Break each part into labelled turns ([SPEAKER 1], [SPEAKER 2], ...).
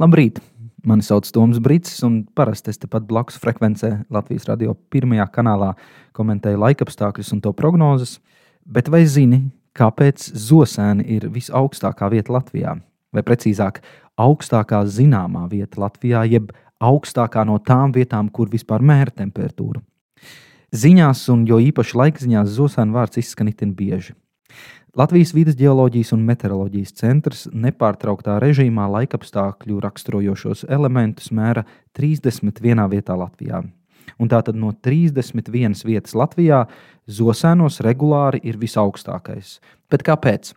[SPEAKER 1] Labrīt! Mani sauc Toms Brīsīs, un parasti es tepat blakus frekvencē Latvijas radio pirmajā kanālā komentēju laikapstākļus un to prognozes. Bet vai zini, kāpēc Zosēni ir visaugstākā vieta Latvijā? Vai precīzāk, augstākā zināmā vieta Latvijā, jeb augstākā no tām vietām, kur vispār mēra temperatūru? Ziņās, un jo īpaši laikziņās, Zosēna vārds izskan itin bieži. Latvijas vidas geoloģijas un meteoroloģijas centrs nepārtrauktā režīmā laikapstākļu raksturojošos elementus mēra 31 vietā Latvijā. Un tātad no 31 vietas Latvijā Zosēnos regulāri ir visaugstākais. Bet kāpēc?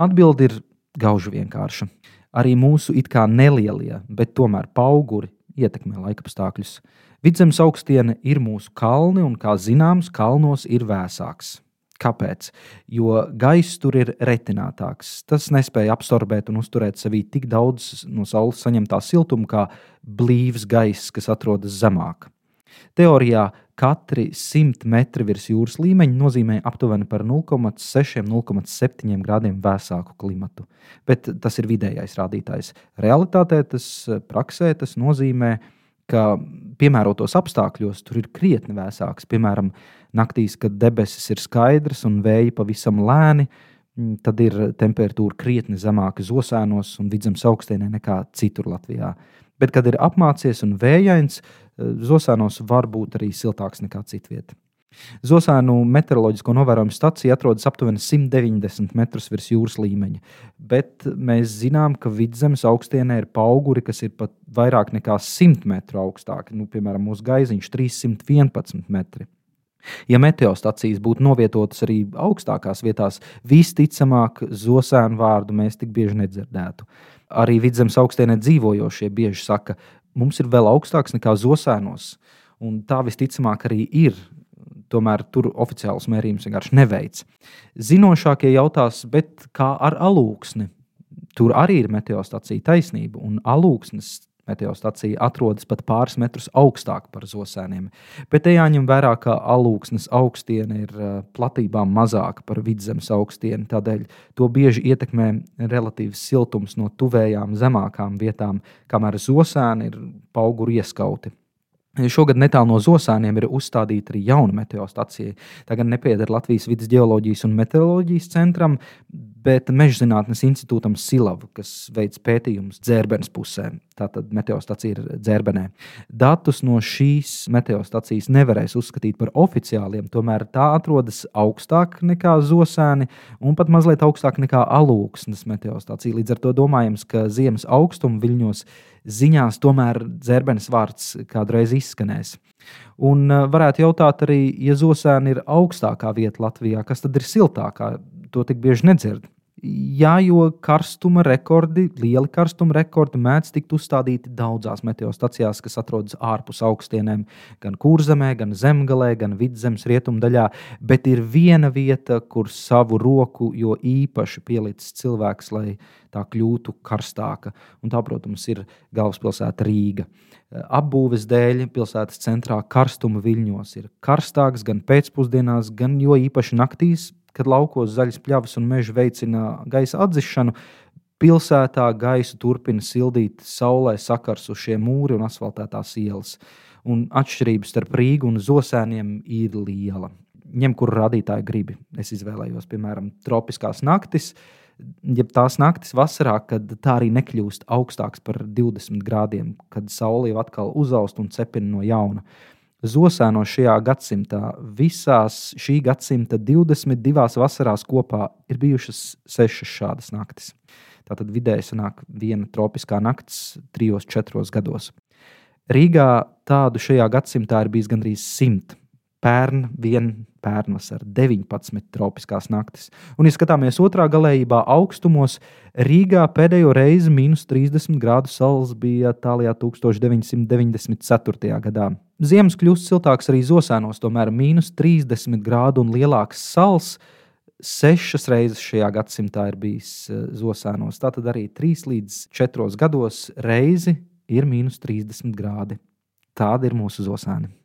[SPEAKER 1] Atbilde ir gauži vienkārša. Arī mūsu it kā nelielie, bet tomēr auguri ietekmē laikapstākļus. Vidzemes augstiene ir mūsu kalni, un, kā zināms, kalnos ir vēsāks. Kāpēc? Jo gaiss tur ir retinātāks. Tas nespēja absorbēt un uzturēt sevī tik daudz no saules saņemtā siltuma kā blīvs gaiss, kas atrodas zemāk. Teorijā katri 100 metri virs jūras līmeņa nozīmē aptuveni par 0,6-0,7 grādiem vēsāku klimatu. Bet tas ir vidējais rādītājs. Realtātē tas praksē tas nozīmē, ka piemērotos apstākļos tur ir krietni vēsāks. Piemēram, naktīs, kad debesis ir skaidras un vēji pavisam lēni, mm, tad ir temperatūra krietni zemāka zosēnos un vidzemes augstienē nekā citur Latvijā. Bet, kad ir apmācies un vējains, eh, zosēnos var būt arī siltāks nekā citvietā. Zosēnu meteoroloģisko novērojumu stacija atrodas aptuveni 190 metrus virs jūras līmeņa, bet mēs zinām, ka vidzemes augstienē ir auguri, kas ir pat vairāk nekā 100 metru augstāki. Nu, piemēram, mūsu gaiziņš 311 metri. Ja meteostacijas būtu novietotas arī augstākās vietās, visticamāk, zosēnu vārdu mēs tik bieži nedzirdētu. Arī vidzemes augstienē dzīvojošie bieži saka, mums ir vēl augstāks nekā zosēnos, un tā visticamāk arī ir. Tomēr tur oficiāls mērījums vienkārši neveic. Zinošākie jautās, kā ar alūksni? Tur arī ir meteostacija taisnība, un alūksnes Meteostacija atrodas pat pāris metrus augstāk par zosēniem, bet te jāņem vērā, ka alūksnes augstiene ir eh, platībā mazāka par vidzemes augstieni. Tādēļ to bieži ietekmē relatīvs siltums no tuvējām zemākām vietām, kamēr zosēni ir auguru ieskauti. Šogad netālu no Zosāniem ir uzstādīta arī jauna meteostacija. Tā gan nepieder Latvijas vidus geoloģijas un meteoroloģijas centram, bet Meža zinātnes institūtam Silavu, kas veids pētījumus dzērbenes pusē. Tātad meteostacija ir dzērbenē. Datus no šīs meteostacijas nevarēs uzskatīt par oficiāliem, tomēr tā atrodas augstāk nekā Zosēni un pat mazliet augstāk nekā Alūksnes meteostacija. Līdz ar to domājams, ka ziemas augstuma viļņos ziņās tomēr dzērbenes vārds kādreiz izskanēs. Un uh, varētu jautāt arī, ja Zosēna ir augstākā vieta Latvijā, kas tad ir siltākā? To tik bieži nedzird. Jā, jo karstuma rekordi, lieli karstuma rekordi mēdz tikt uzstādīti daudzās meteostacijās, kas atrodas ārpus augstienēm, gan kurzemē, gan zemgalē, gan vidzemes rietumdaļā. Bet ir viena vieta, kur savu roku jo īpaši pielicis cilvēks, lai tā kļūtu karstāka. Un tā, protams, ir galvaspilsēta Rīga. Apbūves dēļ pilsētas centrā karstuma viļņos ir karstāks gan pēcpusdienās, gan jo īpaši naktīs kad laukos zaļas pļavas un meži veicina gaisa atzišanu, pilsētā gaisu turpina sildīt saulē sakarsušie mūri un asfaltētās ielas. Un atšķirības starp Rīgu un Zosēniem ir liela. Ņem, kur rādītāji gribi. Es izvēlējos, piemēram, tropiskās naktis, ja tās naktis vasarā, kad tā arī nekļūst augstāks par 20 grādiem, kad saule jau atkal uzaust un cepina no jauna. Zosēno šajā gadsimtā visās šī gadsimta 22 vasarās kopā ir bijušas sešas šādas naktis. Tātad vidēji sanāk viena tropiskā naktis trijos, četros gados. Rīgā tādu šajā gadsimtā ir bijis gandrīz simt. Pērn vien pērnvasara 19 tropiskās naktis. Un, ja skatāmies otrā galējībā, augstumos, Rīgā pēdējo reizi minus 30 grādu saules bija tālajā 1994. gadā. Ziemas kļūst siltāks arī Zosēnos, tomēr mīnus 30 grādu un lielāks sals. Sešas reizes šajā gadsimtā ir bijis eh, Zosēnos. Tātad arī 3 līdz 4 gados reizi ir mīnus 30 grādi. Tāda ir mūsu zosēna.